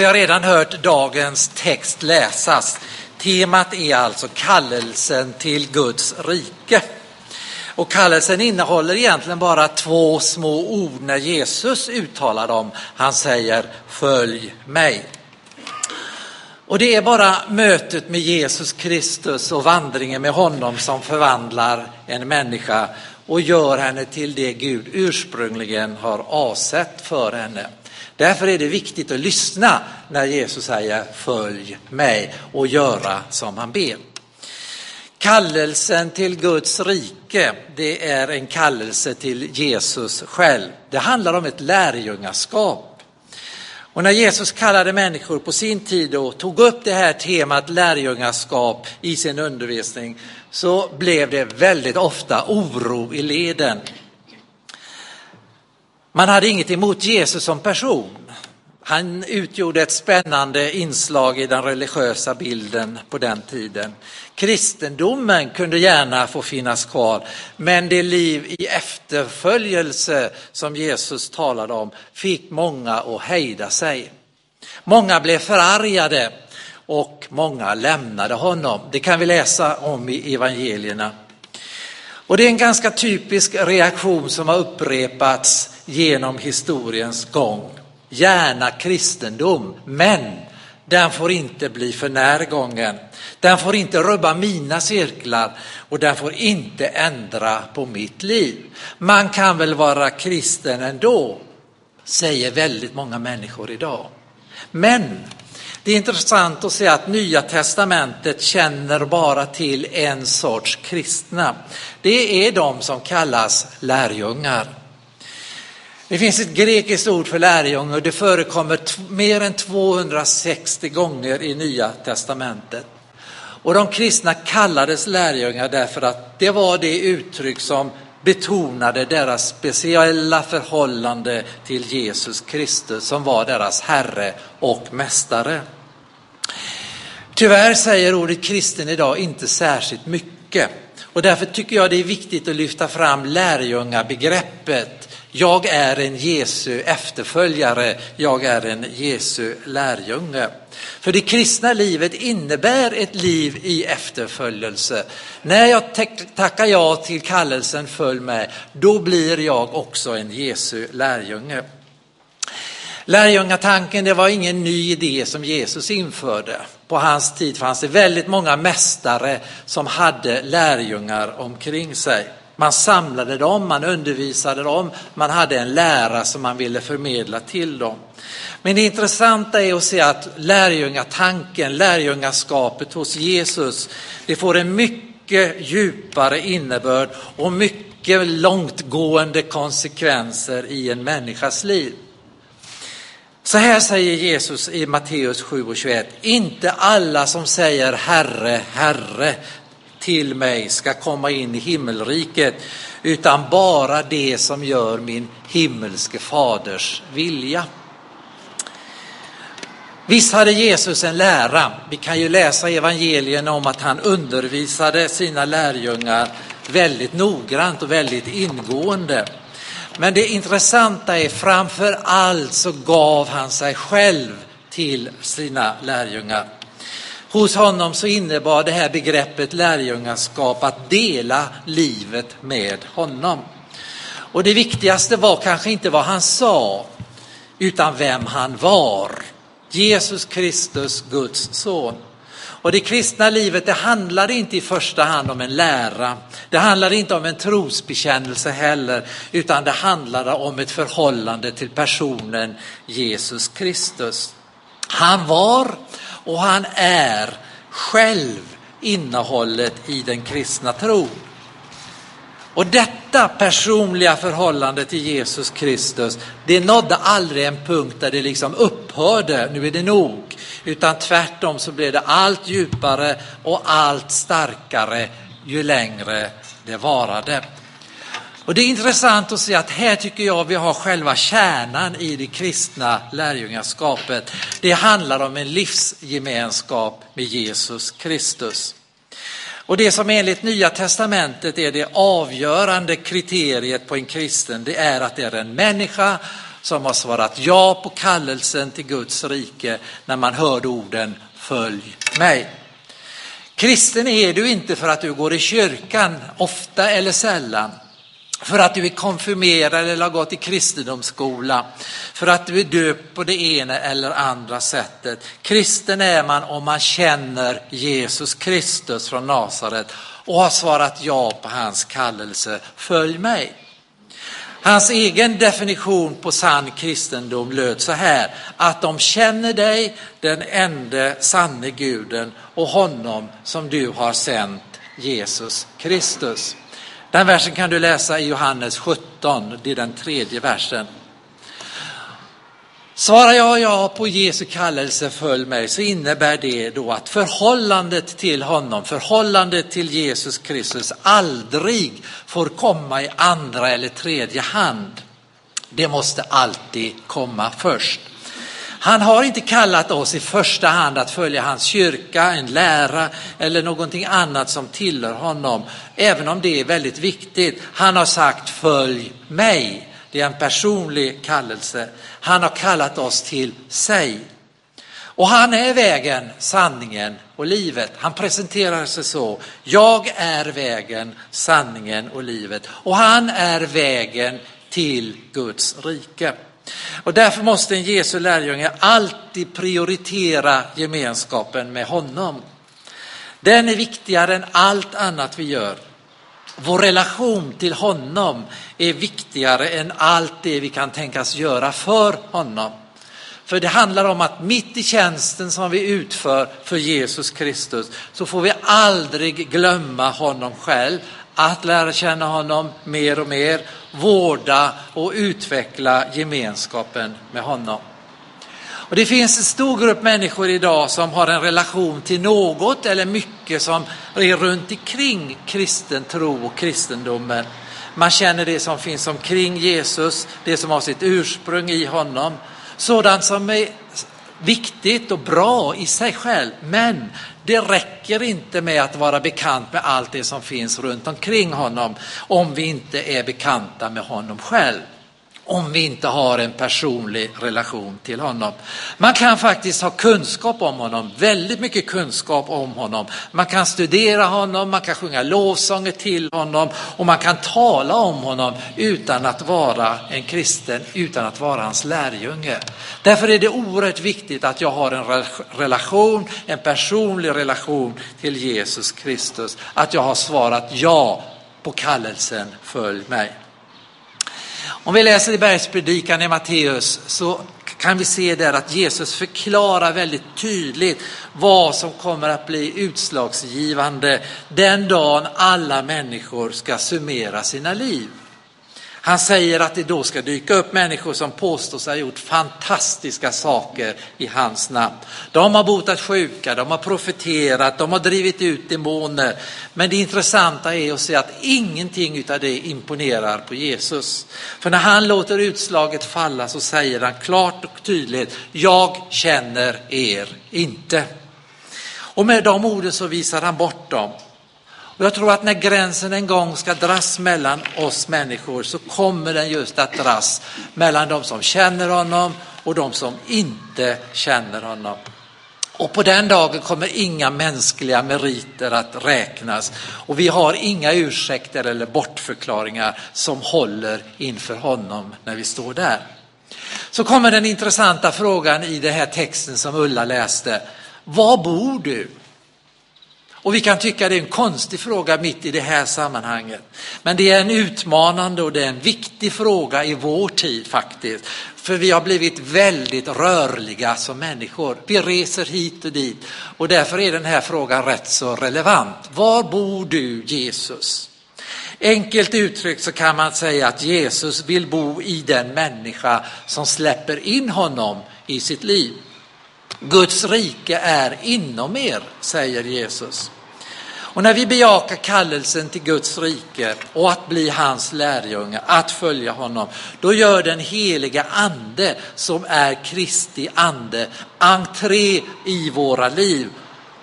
Vi har redan hört dagens text läsas. Temat är alltså kallelsen till Guds rike. Och kallelsen innehåller egentligen bara två små ord när Jesus uttalar dem. Han säger följ mig. Och det är bara mötet med Jesus Kristus och vandringen med honom som förvandlar en människa och gör henne till det Gud ursprungligen har avsett för henne. Därför är det viktigt att lyssna när Jesus säger följ mig och göra som han ber. Kallelsen till Guds rike, det är en kallelse till Jesus själv. Det handlar om ett lärjungaskap. Och när Jesus kallade människor på sin tid och tog upp det här temat lärjungaskap i sin undervisning så blev det väldigt ofta oro i leden. Man hade inget emot Jesus som person. Han utgjorde ett spännande inslag i den religiösa bilden på den tiden. Kristendomen kunde gärna få finnas kvar, men det liv i efterföljelse som Jesus talade om fick många att hejda sig. Många blev förargade och många lämnade honom. Det kan vi läsa om i evangelierna. Och det är en ganska typisk reaktion som har upprepats genom historiens gång. Gärna kristendom, men den får inte bli för närgången. Den får inte rubba mina cirklar och den får inte ändra på mitt liv. Man kan väl vara kristen ändå, säger väldigt många människor idag. Men det är intressant att se att Nya testamentet känner bara till en sorts kristna. Det är de som kallas lärjungar. Det finns ett grekiskt ord för lärjunge och det förekommer mer än 260 gånger i Nya testamentet. Och de kristna kallades lärjungar därför att det var det uttryck som betonade deras speciella förhållande till Jesus Kristus som var deras Herre och Mästare. Tyvärr säger ordet kristen idag inte särskilt mycket och därför tycker jag det är viktigt att lyfta fram lärjungabegreppet. Jag är en Jesu efterföljare, jag är en Jesu lärjunge. För det kristna livet innebär ett liv i efterföljelse. När jag tackar ja till kallelsen följ mig, då blir jag också en Jesu lärjunge. Lärjungatanken det var ingen ny idé som Jesus införde. På hans tid fanns det väldigt många mästare som hade lärjungar omkring sig. Man samlade dem, man undervisade dem, man hade en lära som man ville förmedla till dem. Men det intressanta är att se att lärjungatanken, lärjungaskapet hos Jesus, det får en mycket djupare innebörd och mycket långtgående konsekvenser i en människas liv. Så här säger Jesus i Matteus 7 och 21. Inte alla som säger Herre, Herre till mig ska komma in i himmelriket, utan bara det som gör min himmelske faders vilja. Visst hade Jesus en lära. Vi kan ju läsa evangelierna om att han undervisade sina lärjungar väldigt noggrant och väldigt ingående. Men det intressanta är framför allt så gav han sig själv till sina lärjungar. Hos honom så innebar det här begreppet lärjungaskap att dela livet med honom. Och det viktigaste var kanske inte vad han sa, utan vem han var. Jesus Kristus, Guds son. Och det kristna livet, det handlar inte i första hand om en lära. Det handlar inte om en trosbekännelse heller, utan det handlar om ett förhållande till personen Jesus Kristus. Han var och han är själv innehållet i den kristna tron. Och detta personliga förhållande till Jesus Kristus, det nådde aldrig en punkt där det liksom upphörde, nu är det nog. Utan tvärtom så blev det allt djupare och allt starkare ju längre det varade. Och det är intressant att se att här tycker jag vi har själva kärnan i det kristna lärjungaskapet. Det handlar om en livsgemenskap med Jesus Kristus. Och det som enligt Nya Testamentet är det avgörande kriteriet på en kristen, det är att det är en människa som har svarat ja på kallelsen till Guds rike när man hörde orden Följ mig. Kristen är du inte för att du går i kyrkan ofta eller sällan för att du är konfirmerad eller har gått i kristendomsskola, för att du är döpt på det ena eller andra sättet. Kristen är man om man känner Jesus Kristus från Nasaret och har svarat ja på hans kallelse, följ mig. Hans egen definition på sann kristendom löd så här, att de känner dig, den enda sanne guden och honom som du har sänt, Jesus Kristus. Den versen kan du läsa i Johannes 17, det är den tredje versen. Svarar jag ja på Jesu kallelse följ mig så innebär det då att förhållandet till honom, förhållandet till Jesus Kristus aldrig får komma i andra eller tredje hand. Det måste alltid komma först. Han har inte kallat oss i första hand att följa hans kyrka, en lära eller någonting annat som tillhör honom, även om det är väldigt viktigt. Han har sagt följ mig. Det är en personlig kallelse. Han har kallat oss till sig. Och han är vägen, sanningen och livet. Han presenterar sig så. Jag är vägen, sanningen och livet. Och han är vägen till Guds rike. Och därför måste en Jesu lärjunge alltid prioritera gemenskapen med honom. Den är viktigare än allt annat vi gör. Vår relation till honom är viktigare än allt det vi kan tänkas göra för honom. För det handlar om att mitt i tjänsten som vi utför för Jesus Kristus så får vi aldrig glömma honom själv, att lära känna honom mer och mer, vårda och utveckla gemenskapen med honom. Och det finns en stor grupp människor idag som har en relation till något eller mycket som är runt omkring kristen tro och kristendomen. Man känner det som finns omkring Jesus, det som har sitt ursprung i honom. Sådant som är viktigt och bra i sig själv, men det räcker inte med att vara bekant med allt det som finns runt omkring honom om vi inte är bekanta med honom själv om vi inte har en personlig relation till honom. Man kan faktiskt ha kunskap om honom, väldigt mycket kunskap om honom. Man kan studera honom, man kan sjunga lovsånger till honom och man kan tala om honom utan att vara en kristen, utan att vara hans lärjunge. Därför är det oerhört viktigt att jag har en relation, en personlig relation till Jesus Kristus. Att jag har svarat ja på kallelsen följ mig. Om vi läser i bergspredikan i Matteus så kan vi se där att Jesus förklarar väldigt tydligt vad som kommer att bli utslagsgivande den dagen alla människor ska summera sina liv. Han säger att det då ska dyka upp människor som påstår sig ha gjort fantastiska saker i hans namn. De har botat sjuka, de har profeterat, de har drivit ut demoner. Men det intressanta är att se att ingenting av det imponerar på Jesus. För när han låter utslaget falla så säger han klart och tydligt, jag känner er inte. Och med de orden så visar han bort dem. Och jag tror att när gränsen en gång ska dras mellan oss människor så kommer den just att dras mellan de som känner honom och de som inte känner honom. Och på den dagen kommer inga mänskliga meriter att räknas och vi har inga ursäkter eller bortförklaringar som håller inför honom när vi står där. Så kommer den intressanta frågan i den här texten som Ulla läste. Var bor du? Och vi kan tycka det är en konstig fråga mitt i det här sammanhanget. Men det är en utmanande och det är en viktig fråga i vår tid faktiskt. För vi har blivit väldigt rörliga som människor. Vi reser hit och dit och därför är den här frågan rätt så relevant. Var bor du Jesus? Enkelt uttryckt så kan man säga att Jesus vill bo i den människa som släpper in honom i sitt liv. Guds rike är inom er, säger Jesus. Och när vi bejakar kallelsen till Guds rike och att bli hans lärjunge, att följa honom, då gör den heliga ande som är Kristi ande entré i våra liv.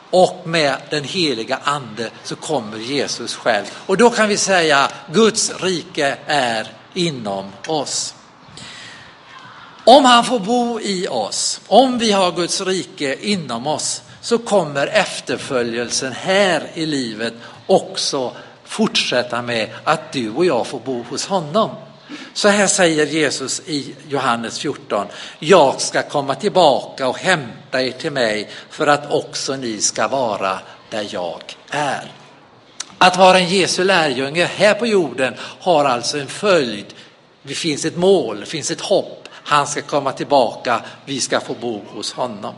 Och med den heliga ande så kommer Jesus själv. Och då kan vi säga Guds rike är inom oss. Om han får bo i oss, om vi har Guds rike inom oss, så kommer efterföljelsen här i livet också fortsätta med att du och jag får bo hos honom. Så här säger Jesus i Johannes 14. Jag ska komma tillbaka och hämta er till mig för att också ni ska vara där jag är. Att vara en Jesu lärjunge här på jorden har alltså en följd. Det finns ett mål, det finns ett hopp. Han ska komma tillbaka, vi ska få bo hos honom.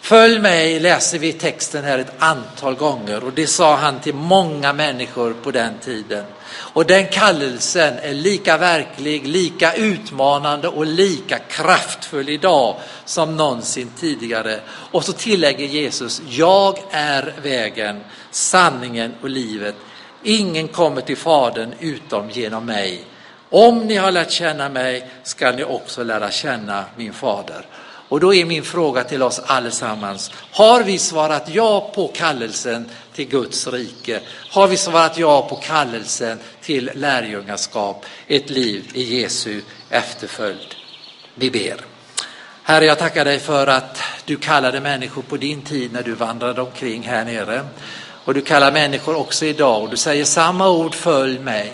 Följ mig läser vi texten här ett antal gånger och det sa han till många människor på den tiden. Och den kallelsen är lika verklig, lika utmanande och lika kraftfull idag som någonsin tidigare. Och så tillägger Jesus, jag är vägen, sanningen och livet. Ingen kommer till Fadern utom genom mig. Om ni har lärt känna mig ska ni också lära känna min fader. Och då är min fråga till oss allesammans, har vi svarat ja på kallelsen till Guds rike? Har vi svarat ja på kallelsen till lärjungaskap, ett liv i Jesu efterföljd? Vi ber. Herre, jag tackar dig för att du kallade människor på din tid när du vandrade omkring här nere. Och du kallar människor också idag och du säger samma ord, följ mig.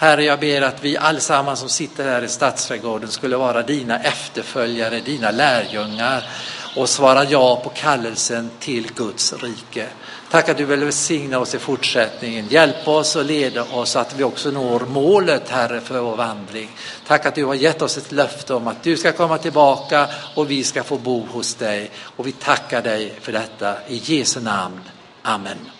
Herre, jag ber att vi allesammans som sitter här i Stadsträdgården skulle vara dina efterföljare, dina lärjungar och svara ja på kallelsen till Guds rike. Tack att du vill välsigna oss i fortsättningen. Hjälp oss och leda oss så att vi också når målet, Herre, för vår vandring. Tack att du har gett oss ett löfte om att du ska komma tillbaka och vi ska få bo hos dig. Och vi tackar dig för detta. I Jesu namn. Amen.